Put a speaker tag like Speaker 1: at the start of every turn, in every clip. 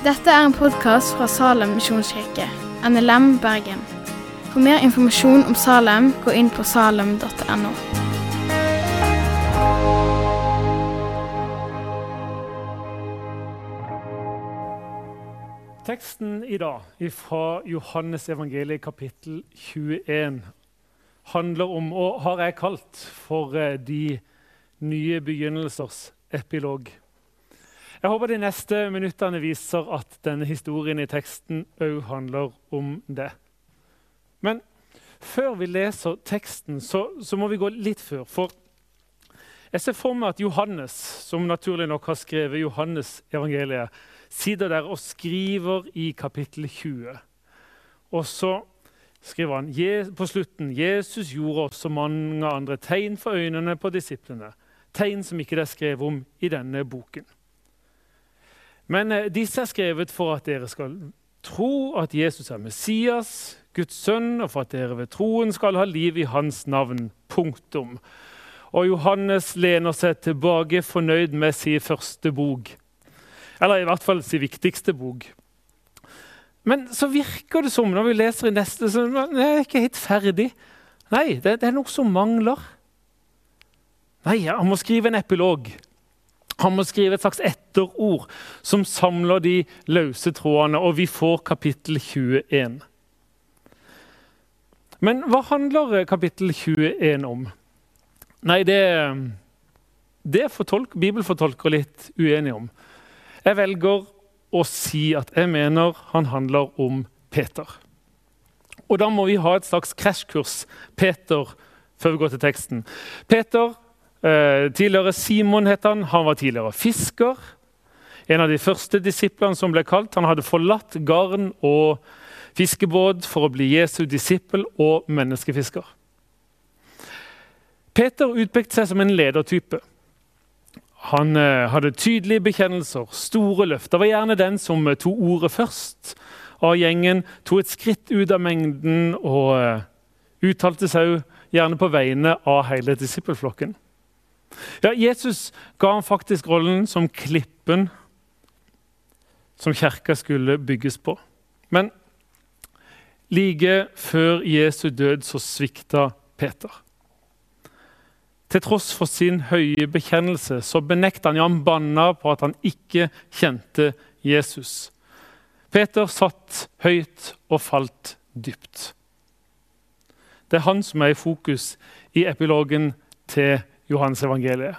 Speaker 1: Dette er en podkast fra Salem misjonskirke, NLM Bergen. For mer informasjon om Salem, gå inn på salem.no.
Speaker 2: Teksten i dag fra Johannes evangeliet kapittel 21 handler om, og har jeg kalt for eh, de nye begynnelsers epilog. Jeg håper de neste minuttene viser at denne historien i teksten òg handler om det. Men før vi leser teksten, så, så, må vi gå litt før. For jeg ser for meg at Johannes, som naturlig nok har skrevet Johannes evangeliet, sitter der og skriver i kapittel 20. Og så skriver han på slutten Jesus gjorde også mange andre tegn for øynene på disiplene. Tegn som ikke det er skrevet om i denne boken. Men eh, disse er skrevet for at dere skal tro at Jesus er Messias, Guds sønn, og for at dere ved troen skal ha liv i hans navn. Punktum. Og Johannes lener seg tilbake fornøyd med sin første bok. Eller i hvert fall sin viktigste bok. Men så virker det som når vi leser i neste, så det jeg ikke helt ferdig. Nei, det, det er noe som mangler. Nei, han må skrive en epilog. Han må skrive et slags etterord som samler de løse trådene, og vi får kapittel 21. Men hva handler kapittel 21 om? Nei, det, det fortolk, bibelfortolkere litt uenige om. Jeg velger å si at jeg mener han handler om Peter. Og da må vi ha et slags krasjkurs Peter før vi går til teksten. Peter Eh, tidligere Simon het han. Han var tidligere fisker. En av de første disiplene som ble kalt. Han hadde forlatt garn og fiskebåt for å bli Jesu disippel og menneskefisker. Peter utpekte seg som en ledertype. Han eh, hadde tydelige bekjennelser, store løfter. Var gjerne den som eh, tok ordet først av gjengen, tok et skritt ut av mengden og eh, uttalte seg gjerne på vegne av hele disippelflokken. Ja, Jesus ga han faktisk rollen som klippen som kirka skulle bygges på. Men like før Jesu død så svikta Peter. Til tross for sin høye bekjennelse så benekta han, ja, han banna på at han ikke kjente Jesus. Peter satt høyt og falt dypt. Det er han som er i fokus i epilogen til Johans evangeliet.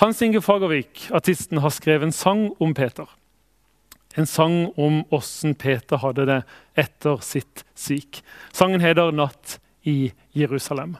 Speaker 2: Hans Inge Fagervik, artisten, har skrevet en sang om Peter. En sang om åssen Peter hadde det etter sitt svik. Sangen heter 'Natt i Jerusalem'.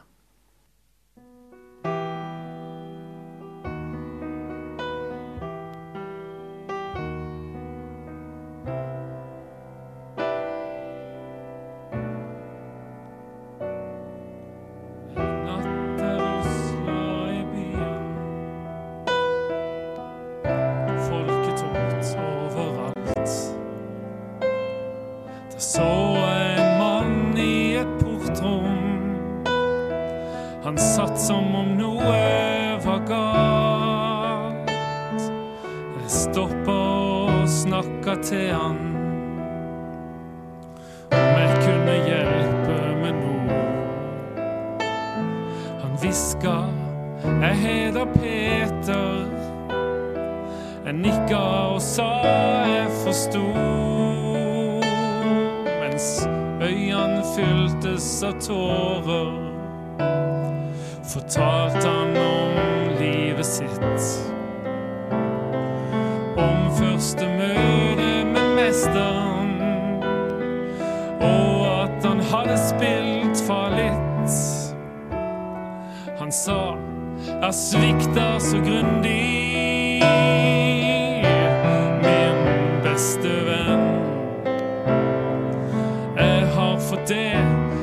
Speaker 2: som om noe var galt. Jeg stoppa og snakka til han. Om jeg kunne hjelpe med noe. Han hviska, jeg heter Peter. Jeg nikka og sa jeg forsto. Mens øynene fyltes av tårer fortalte han om livet sitt. Om første møte med mesteren, og at han hadde spilt fallitt. Han sa jeg svikta så grundig, min beste venn. Jeg har fått det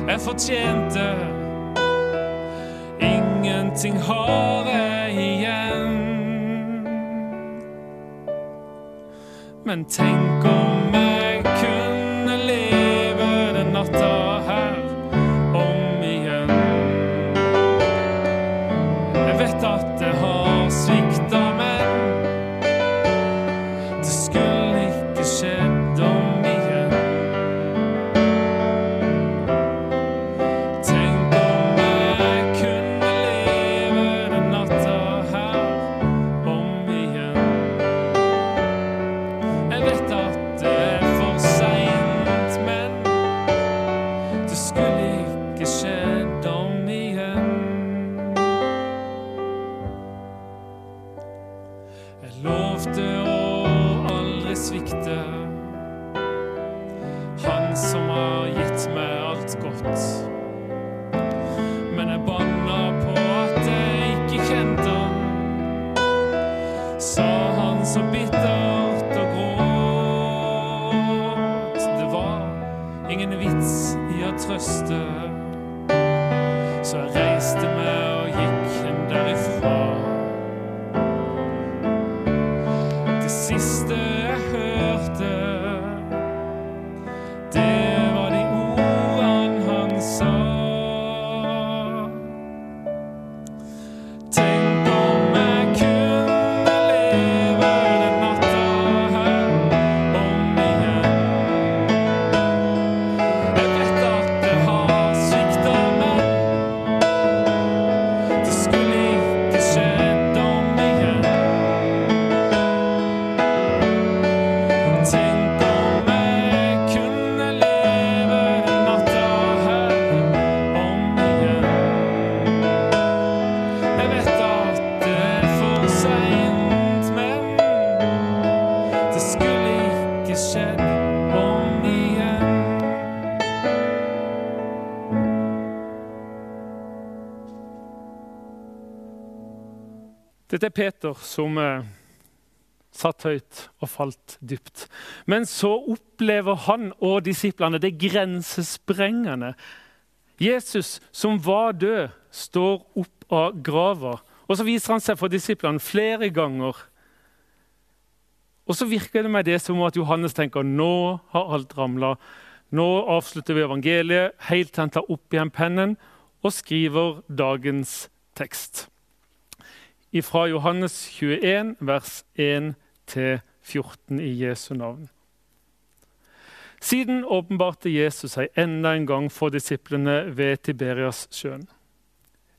Speaker 2: jeg fortjente ingenting har igjen. Men tenk om jeg Så jeg Dette er Peter som eh, satt høyt og falt dypt. Men så opplever han og disiplene det grensesprengende. Jesus, som var død, står opp av grava. Og så viser han seg for disiplene flere ganger. Og så virker det med det som at Johannes tenker nå har alt ramla. Nå avslutter vi evangeliet, helt til han tar opp igjen pennen og skriver dagens tekst fra Johannes 21, vers 1-14 i Jesu navn. Siden åpenbarte Jesus seg enda en gang for disiplene ved Tiberias sjøen.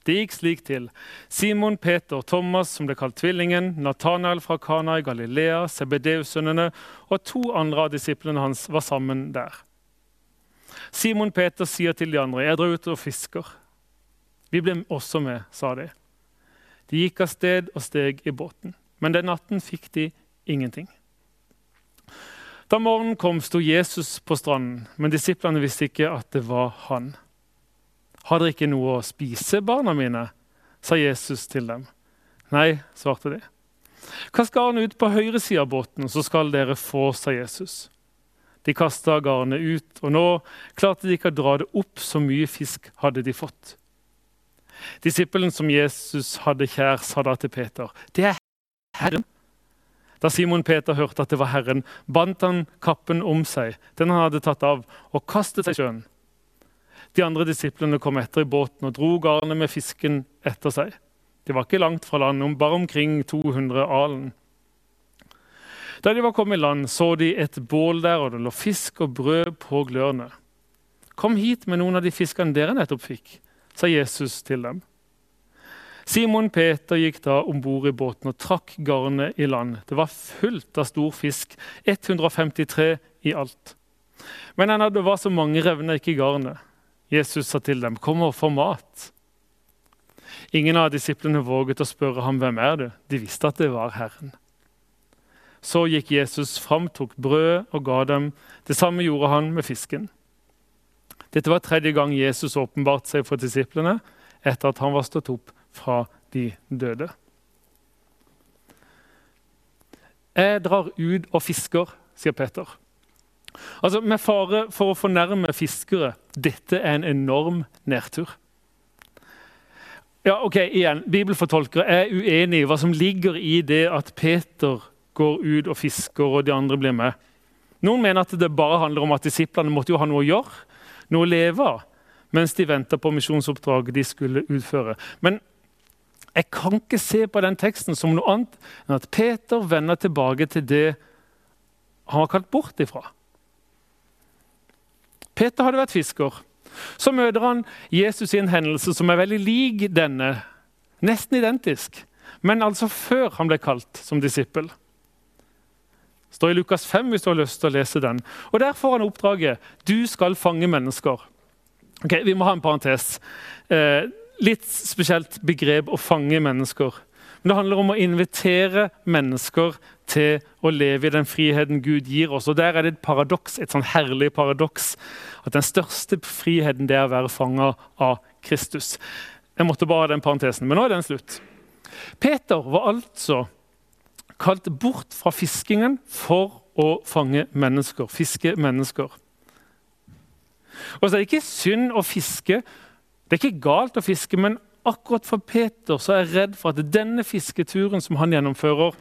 Speaker 2: Det gikk slik til. Simon Peter, Thomas, som ble kalt Tvillingen, Nathanael fra Kana i Galilea, Sebedeus-sønnene og to andre av disiplene hans var sammen der. Simon Peter sier til de andre, 'Jeg drar ut og fisker.' 'Vi blir også med', sa de. De gikk av sted og steg i båten, men den natten fikk de ingenting. Da morgenen kom, sto Jesus på stranden, men disiplene visste ikke at det var han. Har dere ikke noe å spise, barna mine? sa Jesus til dem. Nei, svarte de. Kast garnet ut på høyre side av båten, så skal dere få, sa Jesus. De kasta garnet ut, og nå klarte de ikke å dra det opp, så mye fisk hadde de fått. Disippelen som Jesus hadde kjær, sa da til Peter, 'Det er Herren.' Da Simon Peter hørte at det var Herren, bandt han kappen om seg, den han hadde tatt av, og kastet seg i sjøen. De andre disiplene kom etter i båten og dro garnet med fisken etter seg. De var ikke langt fra land, bare omkring 200 alen. Da de var kommet i land, så de et bål der, og det lå fisk og brød på glørne. Kom hit med noen av de fiskene dere nettopp fikk, sa Jesus til dem. Simon Peter gikk da om bord i båten og trakk garnet i land. Det var fullt av stor fisk, 153 i alt. Men ennå det var så mange, revner ikke garnet. Jesus sa til dem, 'Kom og få mat.' Ingen av disiplene våget å spørre ham, 'Hvem er du?' De visste at det var Herren. Så gikk Jesus fram, tok brød og ga dem. Det samme gjorde han med fisken. Dette var tredje gang Jesus åpenbarte seg for disiplene etter at han var stått opp fra de døde. Jeg drar ut og fisker, sier Peter. Altså, Med fare for å fornærme fiskere dette er en enorm nedtur. Ja, ok, igjen, Bibelfortolkere er uenige i hva som ligger i det at Peter går ut og fisker, og de andre blir med. Noen mener at det bare handler om at disiplene måtte jo ha noe å gjøre, noe å leve av, mens de venta på misjonsoppdraget de skulle utføre. Men jeg kan ikke se på den teksten som noe annet enn at Peter vender tilbake til det han var kalt bort ifra. Peter hadde vært fisker. Så møter han Jesus i en hendelse som er veldig lik denne. Nesten identisk, men altså før han ble kalt som disippel. Står i Lukas 5 hvis du har lyst til å lese den. Og Der får han oppdraget 'Du skal fange mennesker'. Ok, Vi må ha en parentes. Eh, litt spesielt begrep 'å fange mennesker'. Men det handler om å invitere mennesker til å leve i den friheten Gud gir oss. Og Der er det et paradoks, et sånn herlig paradoks. At den største friheten det er å være fanga av Kristus. Jeg måtte bare ha den parentesen, men nå er den slutt. Peter var altså kalt bort fra fiskingen for å fange mennesker. Fiske mennesker. Og så er det ikke synd å fiske. Det er ikke galt å fiske, men akkurat for Peter så er jeg redd for at denne fisketuren som han gjennomfører,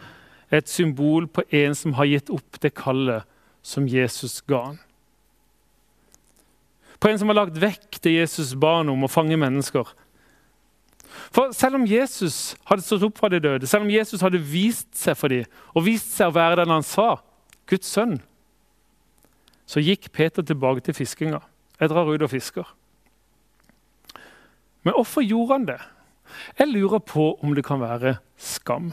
Speaker 2: er et symbol på en som har gitt opp det kallet som Jesus ga han. På en som har lagt vekk det Jesus ba ham om, å fange mennesker. For selv om Jesus hadde stått opp fra de døde, selv om Jesus hadde vist seg for dem, og vist seg å være den han sa, Guds sønn, så gikk Peter tilbake til fiskinga. Jeg drar ut og fisker. Men hvorfor gjorde han det? Jeg lurer på om det kan være skam.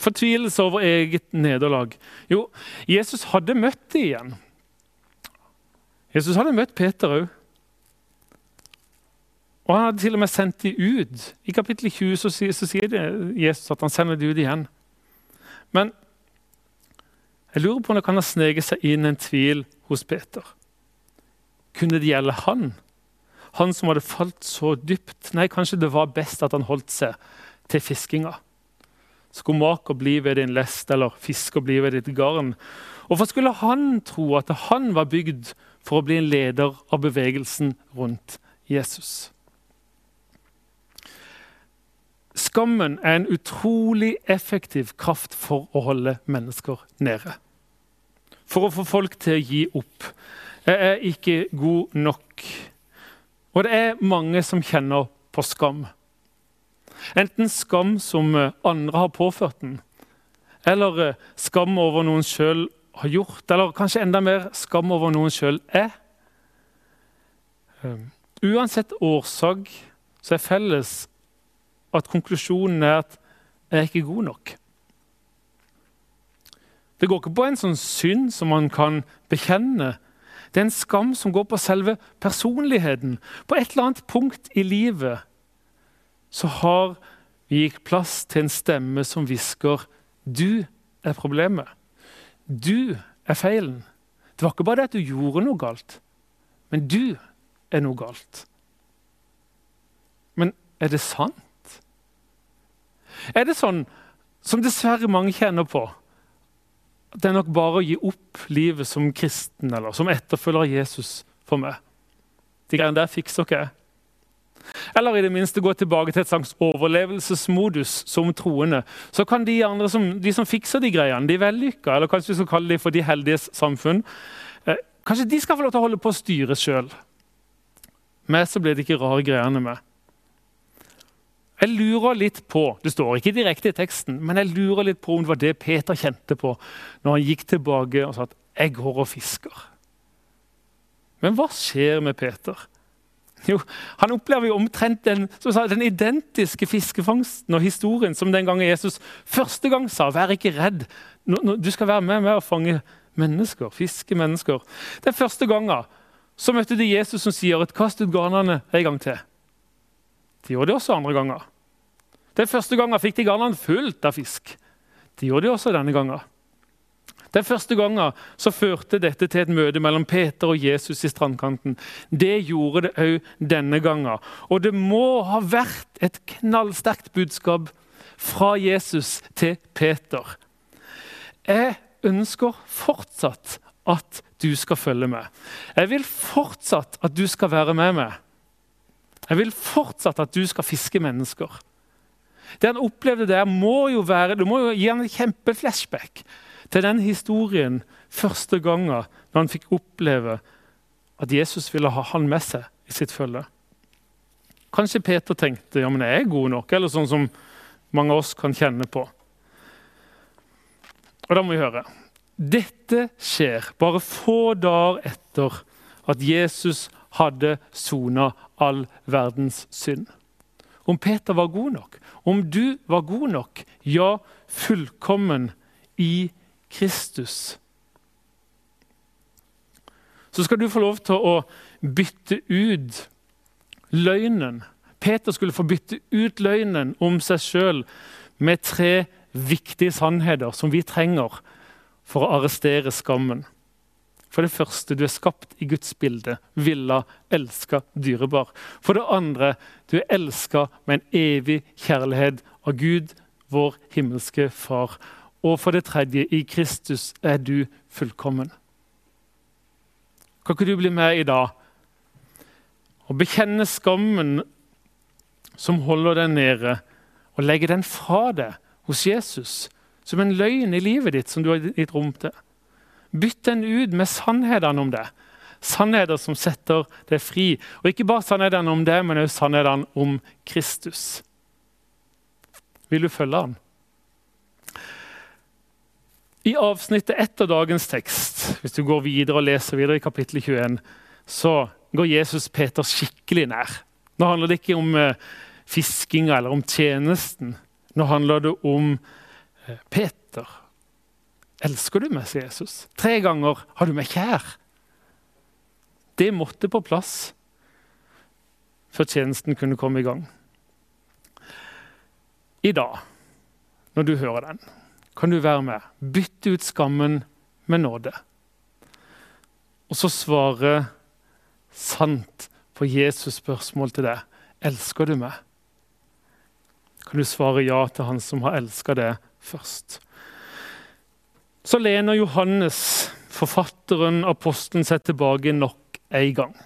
Speaker 2: Fortvilelse over eget nederlag. Jo, Jesus hadde møtt dem igjen. Jesus hadde møtt Peter òg. Og han hadde til og med sendt dem ut. I kapittel 20 så sier, så sier Jesus at han sender dem ut igjen. Men jeg lurer på om det kan ha sneket seg inn en tvil hos Peter. Kunne det gjelde han? Han som hadde falt så dypt? Nei, kanskje det var best at han holdt seg til fiskinga. Skomaker bli ved din lest, eller fisker bli ved ditt garn. Hvorfor skulle han tro at han var bygd for å bli en leder av bevegelsen rundt Jesus? Skammen er en utrolig effektiv kraft for å holde mennesker nede. For å få folk til å gi opp. Jeg er ikke god nok. Og det er mange som kjenner på skam. Enten skam som andre har påført den, eller skam over noen sjøl har gjort, eller kanskje enda mer skam over noen sjøl er. Eh, uansett årsak så er felles at konklusjonen er at jeg er ikke god nok. Det går ikke på en sånn synd som man kan bekjenne det er en skam som går på selve personligheten. På et eller annet punkt i livet så har vi gitt plass til en stemme som hvisker du er problemet. Du er feilen. Det var ikke bare det at du gjorde noe galt, men du er noe galt. Men er det sant? Er det sånn som dessverre mange kjenner på? at det er nok bare å gi opp livet som kristen eller som etterfølger av Jesus for meg. De greiene der fikser ikke jeg. Eller i det minste gå tilbake til et slags overlevelsesmodus som troende. Så kan de andre som, de som fikser de greiene, de vellykka, eller kanskje vi skal kalle dem for de heldiges samfunn, eh, kanskje de skal få lov til å holde på å styre sjøl. Meg så blir det ikke rare greiene med. Jeg lurer litt på det står ikke direkte i teksten, men jeg lurer litt på om det var det Peter kjente på når han gikk tilbake og sa at 'jeg går og fisker'. Men hva skjer med Peter? Jo, Han opplever jo omtrent den, sa, den identiske fiskefangsten og historien som den gangen Jesus første gang sa 'vær ikke redd', du skal være med med å fange mennesker, fiske mennesker. Den første gangen så møtte de Jesus som sier 'kast ut garnene en gang til'. De gjorde det også andre ganger. Den første gangen fikk de garnene fullt av fisk. Det gjorde de også denne gangen. Den første gangen så førte dette til et møte mellom Peter og Jesus i strandkanten. Det gjorde det òg denne gangen. Og det må ha vært et knallsterkt budskap fra Jesus til Peter. Jeg ønsker fortsatt at du skal følge med. Jeg vil fortsatt at du skal være med meg. Jeg vil fortsatt at du skal fiske mennesker. Det han opplevde der, må jo være, det må jo gi han en kjempeflashback til den historien første gangen når han fikk oppleve at Jesus ville ha han med seg i sitt følge. Kanskje Peter tenkte ja, men jeg er god nok, eller sånn som mange av oss kan kjenne på. Og da må vi høre. Dette skjer bare få dager etter at Jesus hadde sona all verdens synd. Om Peter var god nok, om du var god nok, ja, fullkommen i Kristus. Så skal du få lov til å bytte ut løgnen, Peter skulle få bytte ut løgnen om seg sjøl med tre viktige sannheter som vi trenger for å arrestere skammen. For det første, du er skapt i Guds bilde, villa, elska, dyrebar. For det andre, du er elska med en evig kjærlighet av Gud, vår himmelske Far. Og for det tredje, i Kristus er du fullkommen. Kan ikke du bli med i dag og bekjenne skammen som holder deg nede, og legge den fra deg hos Jesus som en løgn i livet ditt som du har gitt rom til? Bytt den ut med sannhetene om det. Sannheter som setter deg fri. Og ikke bare sannhetene om det, men også sannhetene om Kristus. Vil du følge han? I avsnittet etter dagens tekst, hvis du går videre og leser videre i kapittel 21, så går Jesus Peter skikkelig nær. Nå handler det ikke om eh, fiskinga eller om tjenesten. Nå handler det om eh, Peter Elsker du meg, sier Jesus. Tre ganger har du meg kjær. Det måtte på plass før tjenesten kunne komme i gang. I dag, når du hører den, kan du være med. Bytte ut skammen med nåde. Og så svare sant på Jesus' spørsmål til deg. Elsker du meg? Kan du svare ja til han som har elska deg først? Så lener Johannes, forfatteren, apostelen, seg tilbake nok en gang.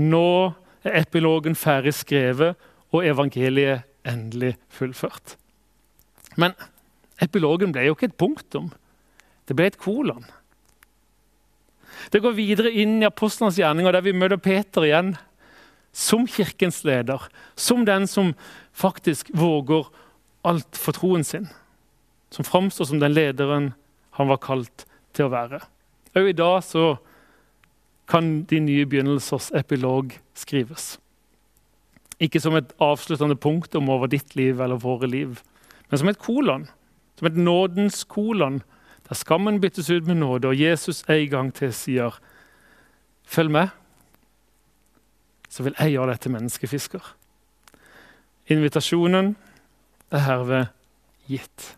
Speaker 2: Nå er epilogen ferdig skrevet, og evangeliet endelig fullført. Men epilogen ble jo ikke et punktum. Det ble et kolon. Det går videre inn i apostlenes gjerninger, der vi møter Peter igjen. Som kirkens leder, som den som faktisk våger alt for troen sin. Som framstår som den lederen han var kalt til å være. Og i dag så kan de nye begynnelsers epilog skrives. Ikke som et avsluttende punktum over ditt liv eller våre liv, men som et kolon. Som et nådens kolon, der skammen byttes ut med nåde, og Jesus en gang til sier Følg med, så vil jeg gjøre deg til menneskefisker. Invitasjonen er herved gitt.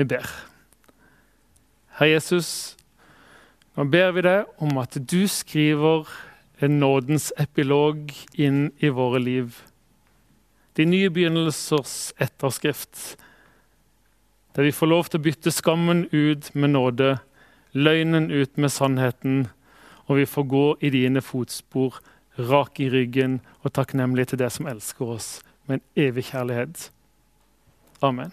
Speaker 2: Vi ber. Herre Jesus, nå ber vi deg om at du skriver en nådens epilog inn i våre liv. De nye begynnelsers etterskrift, der vi får lov til å bytte skammen ut med nåde, løgnen ut med sannheten, og vi får gå i dine fotspor, rak i ryggen og takknemlig til det som elsker oss med en evig kjærlighet. Amen.